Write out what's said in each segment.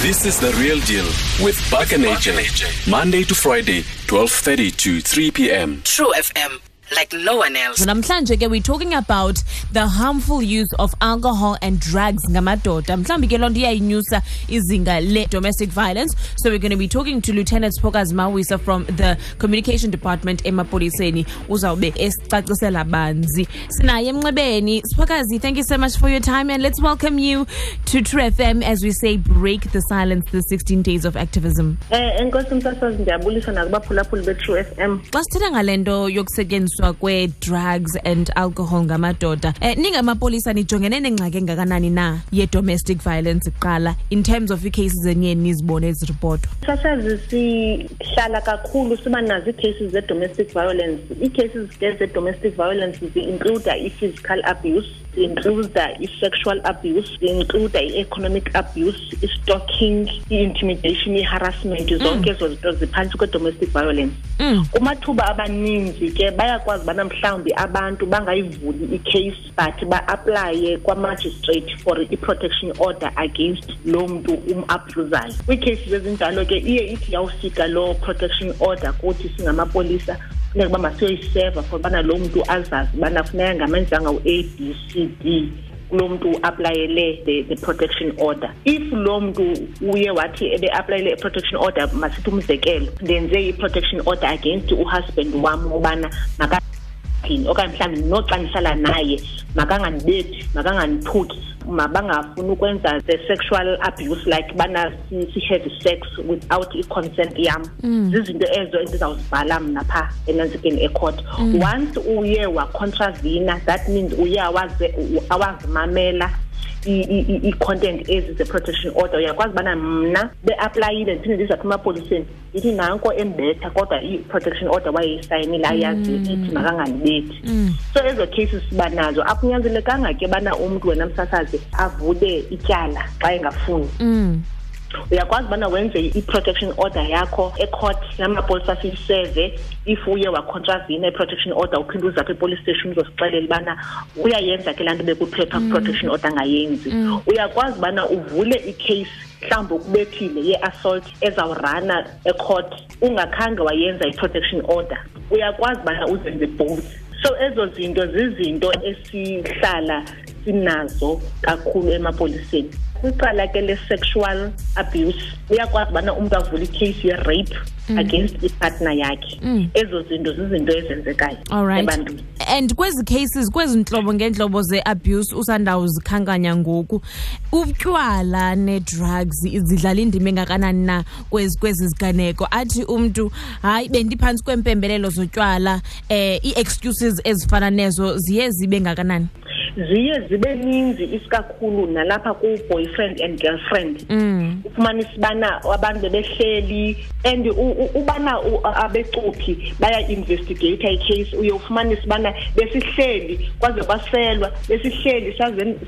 This is the real deal with Buck and AJ. Monday to Friday, 12:30 to 3 p.m. True FM. like no one else namhlanje ke we're talking about the harmful use of alcohol and drugs ngamadoda mhlawumbi ke loo nto iyayinyusa izinga le-domestic violence so we're going to be talking to lieutenant spokas mawisa from the communication department emapoliseni uzawube esicacisela banzi sinaye emnxebeni sphakazi thank you so much for your time and let's welcome you to true fm as we say break the silence the 16 days of activism Eh enkosi msasazi ndiyabulisa nakubaphulaphuli be-True FM. xa sithetha ngale nto yokusetyenziswa kwee-drugs and alcohol ngamadoda um ningamapolisa nijongene nengxaki engakanani na ye-domestic violence kuqala in terms of ii-cases eniye nizibone eziripotwa Msasazi si hlala kakhulu siba nazo ii-cases ze-domestic violence ii-cases ke ze-domestic violence zi-includa i-physical abuse zi-includa i-sexual abuse zi-includa i-economic abuse i-stalking i-intimidation i-harassment mm. zonke ezo zinto ziphantsi kwe-domestic violence mm. kumathuba abaninzi ke bayakwazi ubana mhlawumbi abantu bangayivuli ikheyisi but ba-aplaye kwamagistrate for i-protection order against loo mntu umabhuzayo kwiikheyisi zezinjalo ke iye ithi yawufika loo protection order kuthi singamapolisa funeka uba masiyoyiseva for ubana loo mntu azazi ubana funeka ngamenjanga u-a b c d kulo mntu uaplayele the, the protection order if lo mntu uye wathi ebeaplayele i-protection order masithi umzekelo ndenze i-protection order against uhusband wam ubana ndini okanye mhlawumbi noxa ndihlala naye makangandibethi makangandithuki mabangafuni ukwenza the sexual abuse like bana si-heavy sex without i-consent yam mm. zizinto ezo endizawuzibhala mna phaa enanzikeni ecourt mm. once uye wacontravina that means uye awazimamela i-content ezi ze-protection order uyakwazi ubana mna beaplayile ndiphinde ndizaphuma emapoliseni ithi nanko embetha kodwa i-protection order wayeyisayinile ayazi mm. ithi makangandibethi mm. so ezo cases siba nazo akunyanzelekanga ke bana umntu wena msasazi avule ityala xa engafuni mm. uyakwazi ubana wenze i-protection order yakho ecourt yamapolisa asiyiseve if uye wacontrasina i-protection order uphinde uzapha epolice station uzosixelela ubana uyayenza ke laa nto bekuphepha mm. protection order angayenzi mm. uyakwazi ubana uvule icase mhlawumbi okubethile ye-assault ezawurana ecourt ungakhange wayenza i-protection order uyakwazi ubana uzenze both so ezo zinto zizinto esihlala sinazo kakhulu emapoliseni kwicala ke le-sexual abuse uyakwazi ubana umntu avule ikheyisi ye-rape mm. against ipartner yakhe mm. ezo zinto zizinto ezenzekayo ebantwini and kwezi cases kwezi ntlobo ngeentlobo ze-abuse usandawuzikhankanya ngoku ubutywala ne-drugs zidlala indima engakanani na kwezi kwezi ziganeko athi umntu hayi bendiphantsi kweempembelelo zotywala um eh, ii-excuses ezifana nezo ziye zibe ngakanani ziye zibe ninzi isikakhulu nalapha ku-boyfriend and girlfriend mm. ufumana isibana abantu bebehleli and ubana abecuphi baya-investigata icase uye ufumana isibana besihleli kwaze kwaselwa besihleli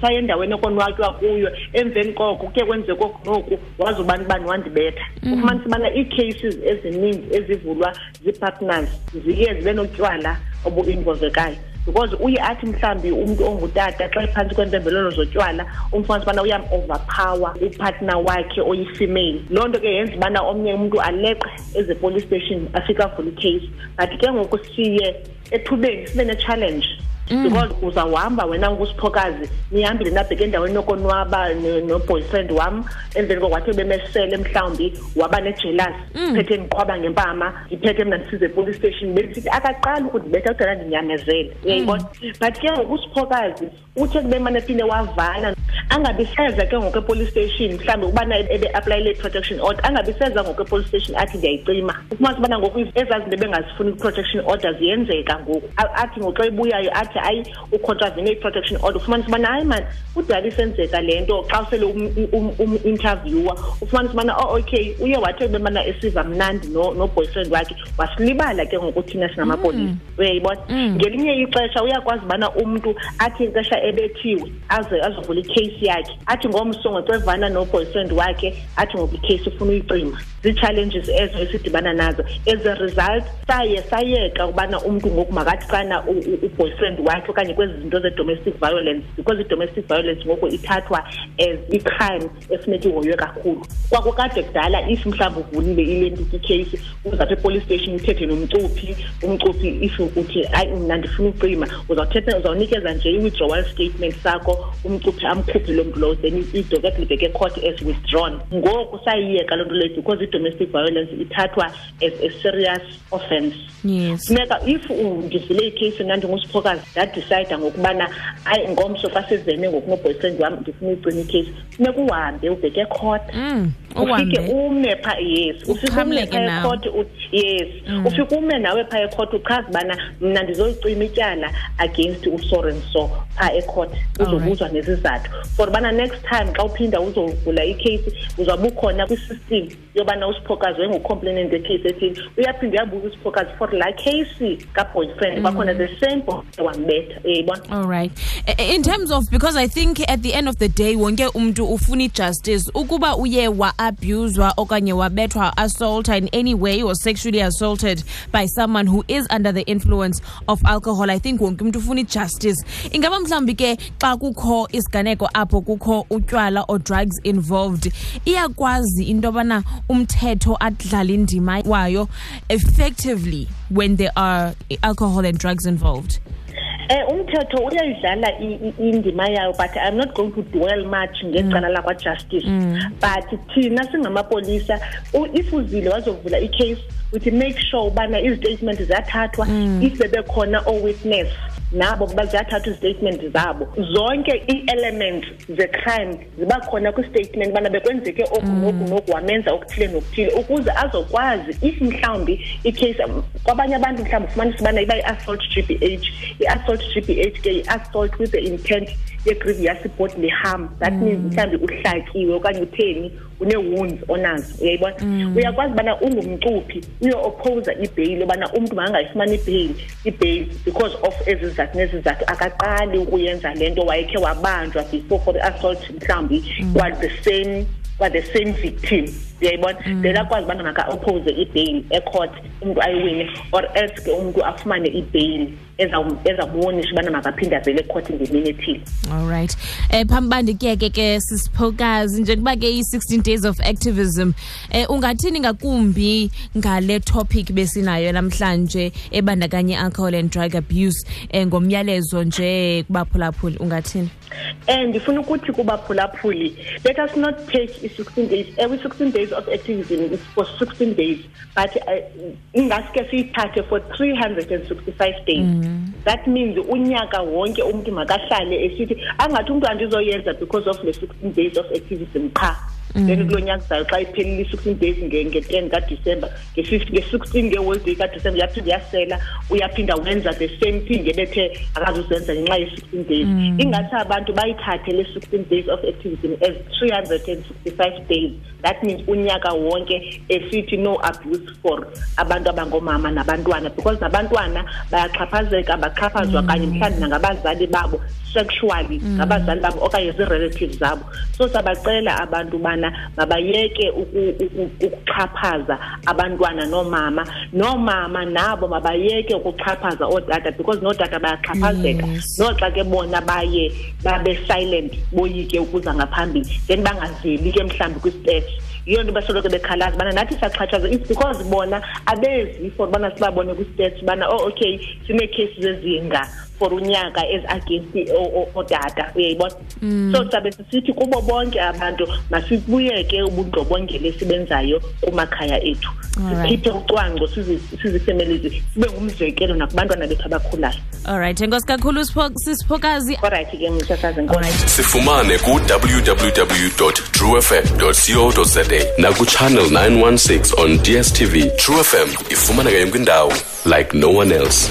saye endaweni okonwatywa kuyo emveni koko kuye kwenzeka oku noku wazi ubani ubani wandibetha mm. ufumanisa ubana ii-cases ezininzi ezivulwa zii-partners ziye zibe notywala obuingozekayo because uye athi mhlawumbi umntu ongutata xa ephantsi kweempembelelo zotywala umfumanisa ubana uyamoverpower upartner wakhe oyifemale loo nto ke yenza ubana omnye umntu aleqe ezepolice station afike avula icase but ke ngoku siye ethubeni sibe ne-challenge mm. because uzawuhamba wena ngusiphokazi nihambile nabheke endaweni yokonwaba noboyfriend wam emveni kokwathi ubemesele mhlawumbi waba nejelas mm. phethe ndiqhwaba ngempama ndiphethe mna ndisize epolice station bendisithi akaqali ukundibetha kudala ndinyamezele uyayibona mm. but ke ngoku usiphokazi uthe kube mane phinde wavala angabiseza ke ngokwepolice station mhlawumbi ukubana ebe-aplayele i-protection order angabiseza ngokwepolice station athi ndiyayicima ufumanisa ubana ngoku ezaa zinto ebengazifuni i-protection order ziyenzeka ngoku athi ngoxa ibuyayo athi hayi ukhontrasine i-protection order ufumanisa ubana hayi mani kudala isenzeka le nto xa usele um, um, um, uminterviewa ufumanisa ubana o oh, okay uye wathi kube mana esiva mnandi noboyfriend wakhe wasilibala ke ngokuthina singamapolisa mm. uyayibona mm. ngelinye ixesha uyakwazi ubana umntu athi ixesha ebethiwe aze azovula ikheyisi yakhe athi ngomso ngocevana noboyfriend wakhe athi ngoba ikheyisi ufuna uyicima zii-challenges ezo esidibana nazo as a result saye sayeka ubana umntu ngoku makathi xana uboyfriend wakhe okanye kwezi zinto ze-domestic violence because i-domestic violence ngoku ithathwa as i-crime efuneka ihoywe kakhulu kwakukade kudala if mhlawumbi uvulile ilentisa ikheyisi uza apha epolice station uthethe nomcuphi umcuphi if uthi ayi mna ndifuna ucima uzawuthetha uzawunikeza nje i-withdrawal statement sakho umcuphi amkhuphe loo mntu lowo then idoket libheke court as withdrawn ngoku sayiyeka loo nto leyo because i-domestic violence ithathwa as a serious offense yes funeka if ndivule icase mna ndingusiphokazi ndadicida ngokubana ayi ngomso xa sivene ngokunoboyfriend wam ndifuna uyigcina icase funeka uhambe ubheke ecourt mm, ufike ume pha yes ufike ume pha ecourt yes mm. ufike ume nawe pha ecourt uchaze ubana mna ndizoyicima ityala against usoren so pha ecourt uzobuzwa nezizathu for ubana next time xa uphinda uzovula icase uzawubukhona kwisystem yobana usiphokazi wayengukhompline ngekheyisi ethile uyaphinde uyabuza usiphokazi for laa kheyisi kaboyfriend kwakhona mm. the same boyfriend wambetha eyibona eh, all right eh, eh, in terms of because i think at the end of the day wonke umntu ufuna ijustice ukuba uye wa-abhuzwa okanye wabethwa assaulta in any way or sexually assaulted by someone who is under the influence of alcohol i think wonke umntu ufuna ijustice ingaba mhlawumbi ke xa kukho isiganeko apho kukho utywala or drugs involved iyakwazi into yobana umthetho adlale indima wayo effectively when there are alcohol and drugs involved eh umthetho uyayidlala indima yayo but i'm not going to dwell much ngecala mm. lakwa justice mm. but thina singamapolisa if uzile wazovula i case ukuthi make sure ubana izitatimenti ziyathathwa mm. if bebekhona oo-witness nabo kuba ziyathatha izitatement zabo zonke ii-element zecrime ziba khona kwistatement ubana bekwenzeke oku mm. noku noku wamenza okuthile nokuthile ukuze azokwazi if mhlawumbi icase kwabanye abantu mhlawumbi ufumanisa ubana iba i-assault g b h i-assault g b h ke i-assault with the intent yegrievous bodily harm that means mm. mhlawumbi uhlakiwe okanye utheni une-wounds onazo uyayibona mm. uyakwazi ubana ungumcuphi uyo-opposa ibheyili ubana umntu makangayifumani ibheyili ibheyili because of ezi zizathu nezi zizathu akaqali ukuyenza le nto wayekhe wabanjwa before for the assault mhlawumbi mm. was the same was the same victim uyayibona mm. then akwazi ubana maka-oppoze ibheyili ecourt umntu ayiwine or else ke umntu afumane ibheyili ezawubonisa ubana makaphinde avele ekhothi ngemini ethile allright um eh, phambi uba ndikuyeke ke sisiphokazi njengoba ke iyi-16 days of activism um eh, ungathini ngakumbi ngale topic besinayo namhlanje ebandakanye alcohol and drug abuse um ngomyalezo nje kubaphulaphuli ungathini um ndifuna ukuthi kubaphulaphuli let us not take i-16 days ewe i-16 days of activism is for 16 days but uh, ingaske siyithathe for 365 days mm. that means unyaka wonke umntu makahlale esithi angathi umntu andizoyenza because of le 16 days of activism qha mm. then kulo nyaka zayo xa iphelile i-16 days nge-ten kadecember nge-sixteen nge-world day kadecember uyaphinde uyasela uyaphinda wenza the same thing ebethe akazuzenza ngenxa ye-sixteen days mm. ingathi abantu bayithathe le-sixteen days of activism as three hundred and sixty five days that means unyaka wonke esithi no abuse for abantu abangoomama nabantwana because nabantwana bayaxhaphazeka baxhaphazwa mm. kanye mhlawumbi nangabazali babo sexually mm. ngabazali babo okanye zii-relatives zabo so sabacela abantu ubana mabayeke ukuxhaphaza abantwana noomama noomama nabo mabayeke ukuxhaphaza ootata because nootata bayaxhaphazeka noxa ke bona baye babe silent boyike ukuza ngaphambili then bangazeli ke mhlawumbi kwistage yiyo nto basoloko bekhalaza bana nathi saxhatshazwa is because bona abezi for bana sibabone kwistage bana oh okay sinee-cases ezinga for unyaka ezi-against ootata uyayibona mm. so sabe sisithi kubo bonke abantu masibuyeke ubundlobongela esibenzayo kumakhaya ethu sikhiphe ucwangco sizifemelizi sibe ngumzekelo nakubantwana bethu abakhulayo Alright, enkosi kakhulu sisiphokazi. Alright ke mthathaze nkosi. Sifumane ku www.truefm.co.za na ku channel 916 on DSTV. True FM ifumaneka yonke indawo like no one else.